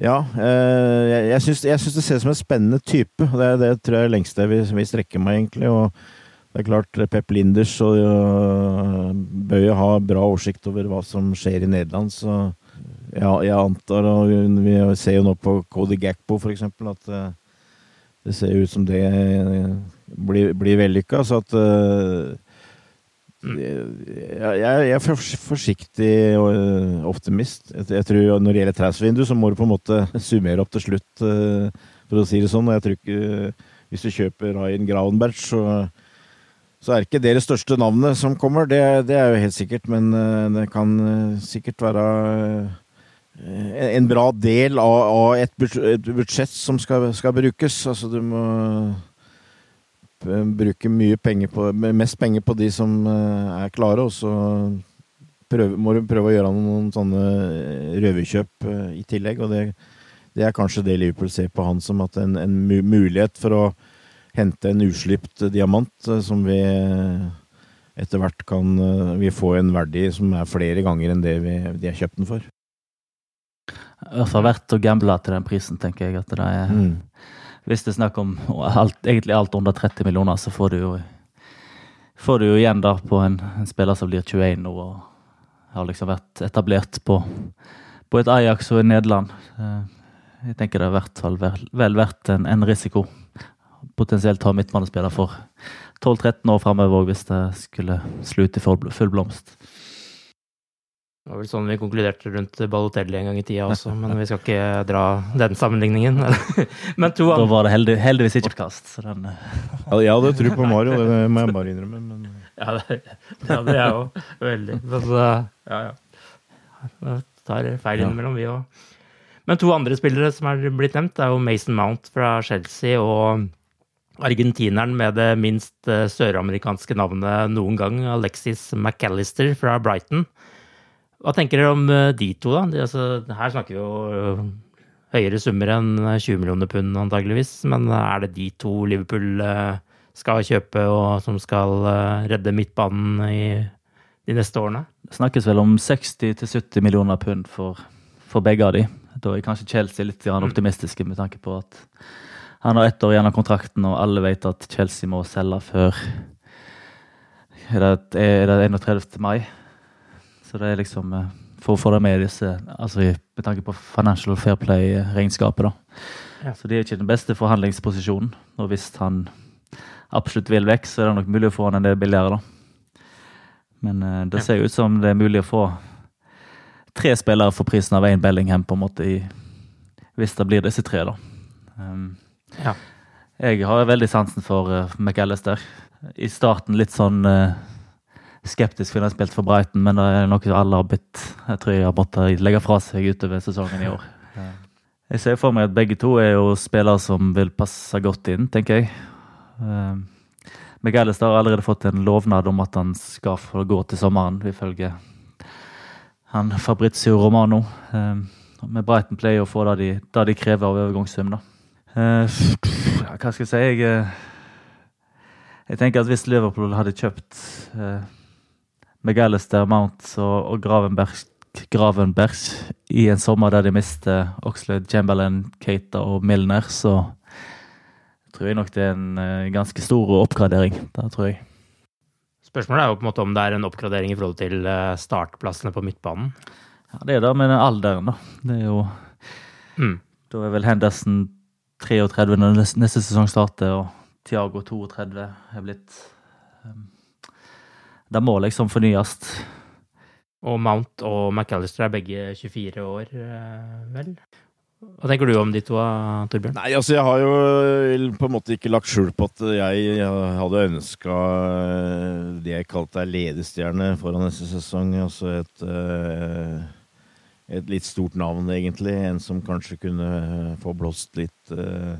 Ja. jeg jeg syns, det ser ut som en spennende type. Det, det tror jeg er lengst jeg vil, vil strekke meg, egentlig. og det er klart, Pep Linders og, uh, bør jo ha bra oversikt over hva som skjer i Nederland. Så ja, jeg antar, og vi ser jo nå på Cody Gakpo f.eks., at uh, det ser ut som det blir, blir vellykka. Så at jeg, jeg, er forsiktig og optimist. Jeg, tror Når det gjelder transvindu, så må du på en måte summere opp til slutt, for å si det sånn. Jeg tror ikke Hvis du kjøper Ryan Gravenberg, så så er det ikke det største navnet som kommer, det, det er jo helt sikkert. Men eh, det kan eh, sikkert være eh, en bra del av, av et budsjett som skal, skal, brukes. Altså du må bruke mye penger på Mest penger på de som er klare, og så prøve, må du prøve å gjøre noen sånne røverkjøp i tillegg. Og det, det, er kanskje det Liverpool ser på han som at en, en mulighet for å hente en uslipt diamant eh, som vi etter hvert kan eh, vi få en verdi som er flere ganger enn det vi, de har kjøpt den for. Det er verdt å gamble til den prisen, tenker jeg. at det er... Mm. Hvis det er snakk om alt, egentlig alt under 30 millioner, så får du jo, får du jo igjen da på en, en, spiller som blir 21 nå og har liksom vært etablert på, på et Ajax og i Nederland. Eh, jeg tenker det er i hvert fall vel, vel verdt en, en risiko potensielt ha midtbanespiller for 12-13 år framover hvis det skulle slutte i full blomst. Det var vel sånn vi konkluderte rundt Balotelli en gang i tida også, men vi skal ikke dra den sammenligningen. men to Da var det heldig, heldigvis ikke podkast. Den... jeg hadde tro på Mario, det må jeg bare innrømme. Men... Ja, det, det hadde jeg òg. Veldig. Men, ja, ja. Det tar feil innimellom, vi òg. Men to andre spillere som er blitt nevnt, er jo Mason Mount fra Chelsea og argentineren med det minst eh, søramerikanske navnet noen gang, Alexis McAllister fra Brighton. Hva tenker dere om eh, de to, da? De, altså, her snakker vi jo eh, høyere summer enn 20 millioner pund, antageligvis. Men er det de to Liverpool skal kjøpe, og som skal redde midtbanen i de neste årene? Det snakkes vel om 60-70 millioner pund for, for, begge av de. Da er kanskje Chelsea litt mm. optimistiske med tanke på at han har ett år igjen av kontrakten, og alle vet at Chelsea må selge før Er det, er det 31. mai? Så det er liksom eh, For å få det med disse altså Med tanke på Financial Fair Play-regnskapet, da. Ja. Så det er ikke den beste forhandlingsposisjonen. Og hvis han absolutt vil vekk, så er det nok mulig å få han en del billigere, da. Men uh, det ser jo ut som det er mulig å få tre spillere for prisen av én Bellingham, på en måte, i, hvis det blir disse tre, da. Um, ja. Jeg har veldig sansen for uh, McAllister. I starten litt sånn uh, skeptisk fordi han har spilt for Brighton, men det er noe alle har bitt. Jeg tror jeg har måttet legge fra seg utover sesongen i år. Jeg ser for meg at begge to er jo spillere som vil passe godt inn, tenker jeg. Uh, McAllister har allerede fått en lovnad om at han skal få gå til sommeren, ifølge han Fabrizio Romano. Uh, med Brighton pleier å få det de, det de krever av overgangssum. da. Uh, hva skal jeg si? Jeg, uh, jeg, tenker at hvis Liverpool hadde kjøpt uh, McAllister, Mount og, og Gravenberg, Gravenberg, i en sommer der de mister Oxlade, Chamberlain, Keita og Milner, så tror jeg nok det er en uh, ganske stor oppgradering. Det tror jeg. Spørsmålet er jo på en måte om det er en oppgradering i forhold til startplassene på midtbanen. Ja, Det er det med alderen, da. Det er jo mm. Da er vel Henderson 33 når neste sesong starter, og Tiago 32 er blitt um, Det må liksom fornyes. Og Mount og McAllister er begge 24 år, eh, vel? Hva tenker du om de to, Torbjørn? Nei, altså Jeg har jo på en måte ikke lagt skjul på at jeg hadde ønska eh, det jeg kalte ei ledestjerne foran neste sesong. Altså et uh, et litt stort navn, egentlig. En som kanskje kunne eh, få blåst litt eh,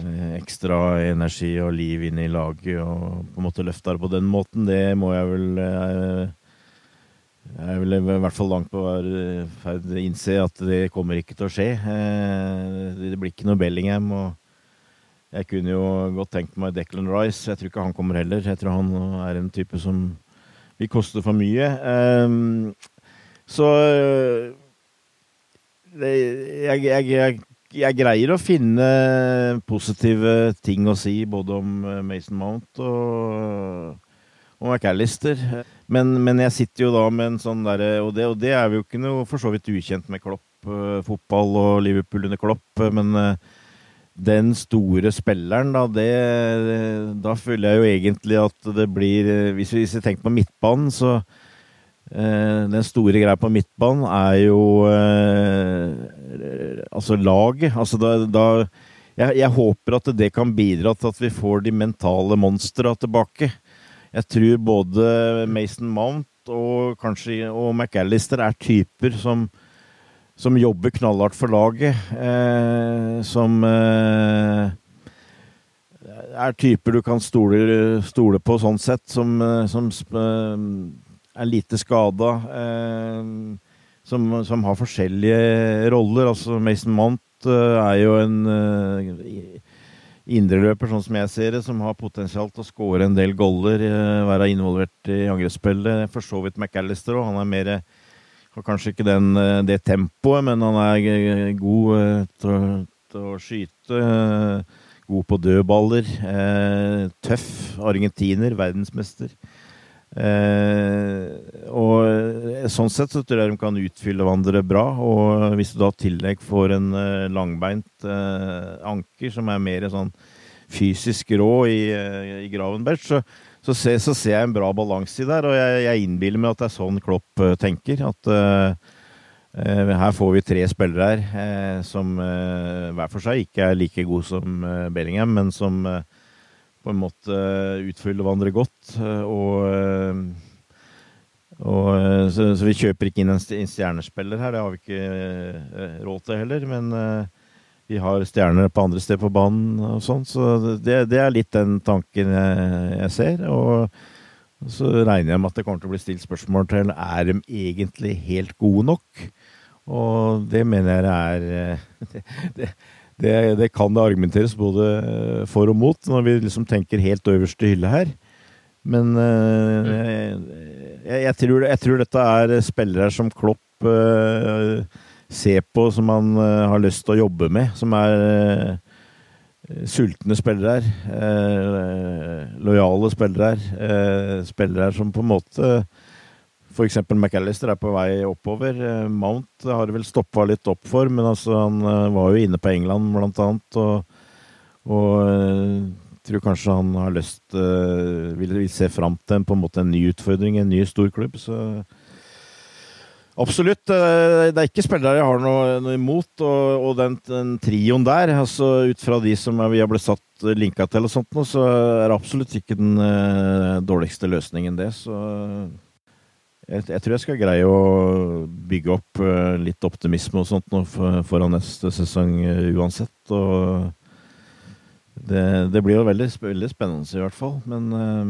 eh, ekstra energi og liv inn i laget og på en måte løfta det på den måten. Det må jeg vel eh, Jeg vil i hvert fall langt på ferd å innse at det kommer ikke til å skje. Det blir ikke noe Bellingham. og Jeg kunne jo godt tenkt meg Declan Rice. Jeg tror ikke han kommer heller. Jeg tror han er en type som vil koste for mye. Så jeg, jeg, jeg, jeg, greier å finne positive ting å si både om eh, Mason Mount og, og McAllister. Men, men, jeg sitter jo da med en sånn derre og, og, det er jo ikke noe for så vidt ukjent med Klopp, uh, fotball og Liverpool under Klopp. Men den store spilleren, da, det, da føler jeg jo egentlig at det blir Hvis vi, tenker på midtbanen, så Eh, den store greia på midtbanen er jo eh, altså laget. Altså da, da jeg, jeg, håper at det kan bidra til at vi får de mentale monstra tilbake. Jeg tror både Mason Mount og kanskje og McAllister er typer som, som jobber knallhardt for laget. Eh, som eh, er typer du kan stole, stole, på sånn sett, som, eh, som er lite skada. Eh, som, som, har forskjellige roller. Altså Mason Mount eh, er jo en eh, indreløper, sånn som jeg ser det, som har potensial til å skåre en del goller, eh, være involvert i angrepsspillet. For så vidt McAllister òg. Han er mer har kanskje ikke den, eh, det tempoet, men han er god eh, til å, til å skyte. God på dødballer. Tøff argentiner, verdensmester. Eh, og eh, sånn sett så tror jeg de kan utfylle hverandre bra. Og hvis du da i tillegg får en eh, langbeint eh, anker som er mer sånn fysisk rå i, eh, i Gravenberg, så, så, ser, så, ser, jeg en bra balanse i der. Og jeg, jeg, innbiller meg at det er sånn Klopp uh, tenker. At uh, her får vi tre spillere her som hver for seg ikke er like gode som Bellingham, men som på en måte utfylle hverandre godt. Eh, og, eh, og eh, så, så, vi kjøper ikke inn en stjernespiller her, det har vi ikke råd til heller. Men vi har stjerner på andre steder på banen og sånn, så det, det, er litt den tanken jeg, jeg ser. Og så regner jeg med at det kommer til å bli stilt spørsmål til er de egentlig helt gode nok. Og det mener jeg er det, det, det, det, kan det argumenteres både eh, for og mot, når vi liksom tenker helt øverste hylle her. Men uh, jeg, jeg, tror, jeg, tror, dette er spillere som Klopp uh, ser på, som han uh, har lyst til å jobbe med. Som er sultne spillere. lojale spillere. spillere som på en måte F.eks. McAllister er på vei oppover. Eh, Mount har det vel stoppa litt opp for, men altså, han eh, var jo inne på England blant annet. Og, og eh, tror kanskje han har lyst vil, vil se fram til en, på en måte en ny utfordring, en ny storklubb. Så absolutt. Det er ikke spillere jeg har noe, noe imot. Og, og den, den, trioen der, altså ut fra de som vi har blitt satt linka til, og sånt, så er det absolutt ikke den dårligste løsningen, det. Så jeg, jeg, tror jeg skal greie å bygge opp uh, litt optimisme og sånt nå for, foran neste sesong uh, uansett. Og det, det, blir jo veldig, veldig, spennende i hvert fall. Men uh,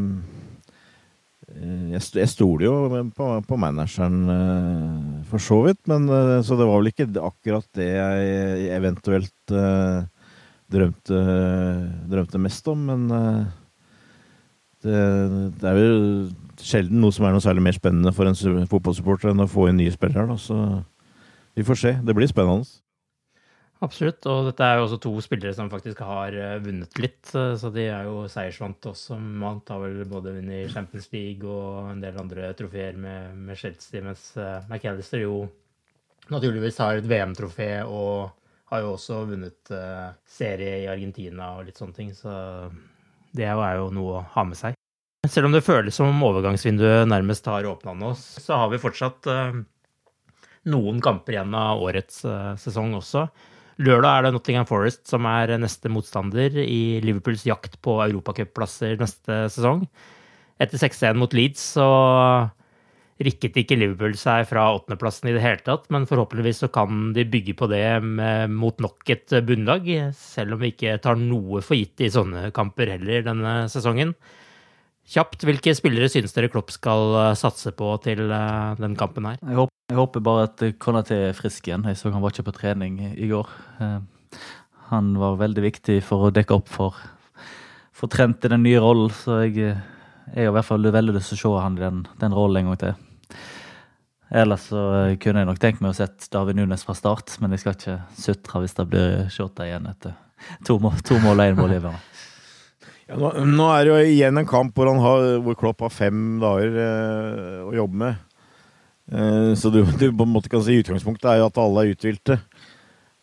jeg, jeg stoler jo på, på manageren for så vidt. Men, så det var vel ikke akkurat det jeg eventuelt drømte, drømte, mest om. Men det, det er jo sjelden noe som er noe særlig mer spennende for en fotballsupporter enn å få inn nye spillere. Da. Så vi får se. Det blir spennende. Absolutt. Og dette er jo også to spillere som faktisk har eh, vunnet litt. Eh, så de er jo seiersvante også. Man har vel både vunnet Champions League og en del andre trofeer med, med Chelsea, mens eh, McAllister jo naturligvis har et VM-trofé og har jo også vunnet serie i Argentina og litt sånne ting. Så det er jo noe å ha med seg. Selv om det føles som overgangsvinduet nærmest har åpna nå, så har vi fortsatt uh, noen kamper igjen av årets uh, sesong også. Lørdag er det Nottingham Forest som er neste motstander i Liverpools jakt på europacupplasser neste sesong. Etter 6-1 mot Leeds så rikket ikke Liverpool seg fra åttendeplassen i det hele tatt, men forhåpentligvis så kan de bygge på det med, mot nok et bunnlag, selv om vi ikke tar noe for gitt i sånne kamper heller denne sesongen. Kjapt, hvilke spillere synes dere Klopp skal eh, satse på til uh, den kampen her? Jeg håper, jeg håper bare at Konaté er frisk igjen. Jeg så han var ikke på trening i går. Uh, han var veldig viktig for å dekke opp for, for Trent i den nye rollen, så jeg, jeg har i hvert fall veldig lyst til å se han i den, den rollen en gang til. Ellers så kunne jeg nok tenkt meg å sett David Nunes fra start, men jeg skal ikke sutre hvis det blir shota igjen etter to, mål og én målgivende. Ja, nå, nå, er det jo igjen en kamp hvor, har, hvor Klopp har fem dager eh, å jobbe med. Eh, så du, du, på en måte kan si utgangspunktet er jo at alle er uthvilte.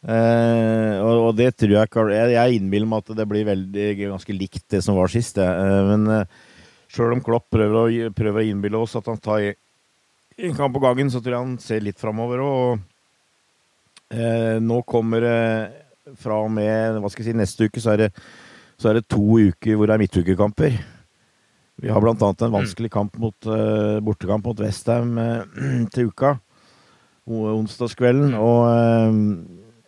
Eh, og, og, det tror jeg Jeg, jeg innbiller meg at det blir veldig, ganske likt det som var sist. Eh, men eh, sjøl om Klopp prøver å, prøver å innbille oss at han tar en kamp på gangen, så tror jeg han ser litt framover òg. Eh, nå kommer det fra og med hva skal jeg si, neste uke så er det så er det to uker hvor det er midtukekamper. Vi har bl.a. en vanskelig kamp mot, uh, bortekamp mot Westham uh, til uka. Onsdagskvelden. Og uh,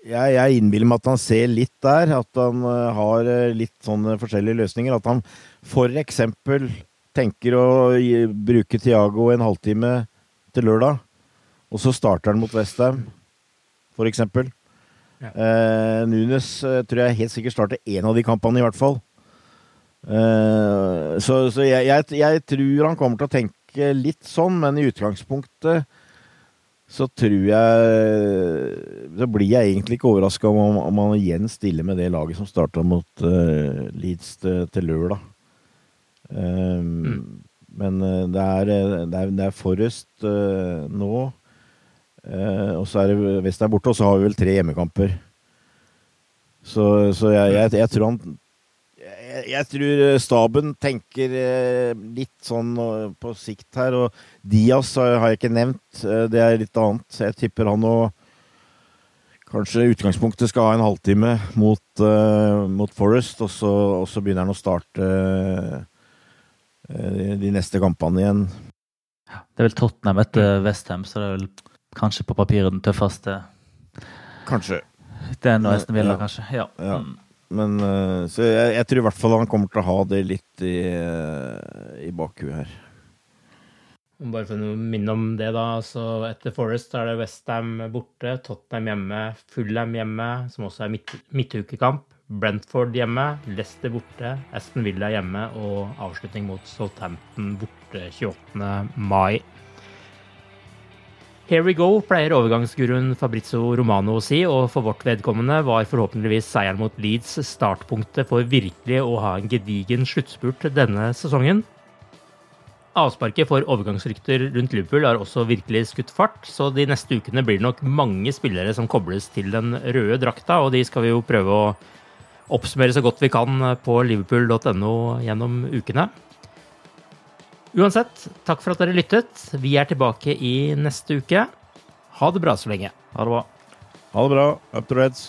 jeg, jeg innbiller meg at han ser litt der. At han har litt sånne forskjellige løsninger. At han f.eks. tenker å gi, bruke Tiago en halvtime til lørdag. Og så starter han mot Westham, f.eks. Ja. Uh, Nunes uh, tror jeg helt sikkert starter én av de kampene, i hvert fall. Uh, så, så jeg, jeg, jeg, tror han kommer til å tenke litt sånn, men i utgangspunktet så tror jeg Så blir jeg egentlig ikke overraska om, om, han igjen stiller med det laget som starta mot Leeds til, til lørdag. Mm. Men det er, det er, det er Forrest nå. Eh, og så er det er borte, og så har vi vel tre hjemmekamper. Så, så jeg, jeg, jeg, tror han jeg, jeg, tror staben tenker eh, litt sånn eh, på sikt her. Og Diaz har jeg ikke nevnt. Eh, det er litt annet. Jeg tipper han og kanskje utgangspunktet skal ha en halvtime mot, uh, mot Forest, og så, og så, begynner han å starte uh, de neste kampene igjen. Det er vel Tottenham etter Westham, så det er vel kanskje på papiret den tøffeste. Kanskje. Det er noe Esten Villa, ja. kanskje. Ja. ja. Mm. Men uh, Så jeg, jeg, tror i hvert fall han kommer til å ha det litt i, uh, i bakhuet her. Bare for å minne om det, da. så Etter Forest er det Westham borte, Tottenham hjemme, Fulham hjemme, som også er midt, midtukekamp. Brentford hjemme, Leicester borte, Aston Villa hjemme og avslutning mot Southampton borte 28. mai. Here we go, pleier overgangsguruen Fabrizio Romano å si, og for vårt vedkommende var forhåpentligvis seieren mot Leeds startpunktet for virkelig å ha en gedigen sluttspurt denne sesongen. Avsparket for overgangsrykter rundt Liverpool har også virkelig skutt fart, så de neste ukene blir det nok mange spillere som kobles til den røde drakta, og de skal vi jo prøve å oppsummere så godt vi kan på liverpool.no gjennom ukene. Uansett, takk for at dere lyttet. Vi er tilbake i neste uke. Ha det bra så lenge. Ha det bra. Ha det bra. Up to Reds.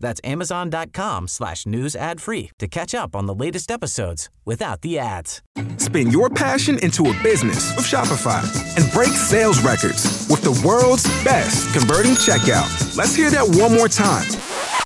That's amazon.com slash news ad free to catch up on the latest episodes without the ads. Spin your passion into a business with Shopify and break sales records with the world's best converting checkout. Let's hear that one more time.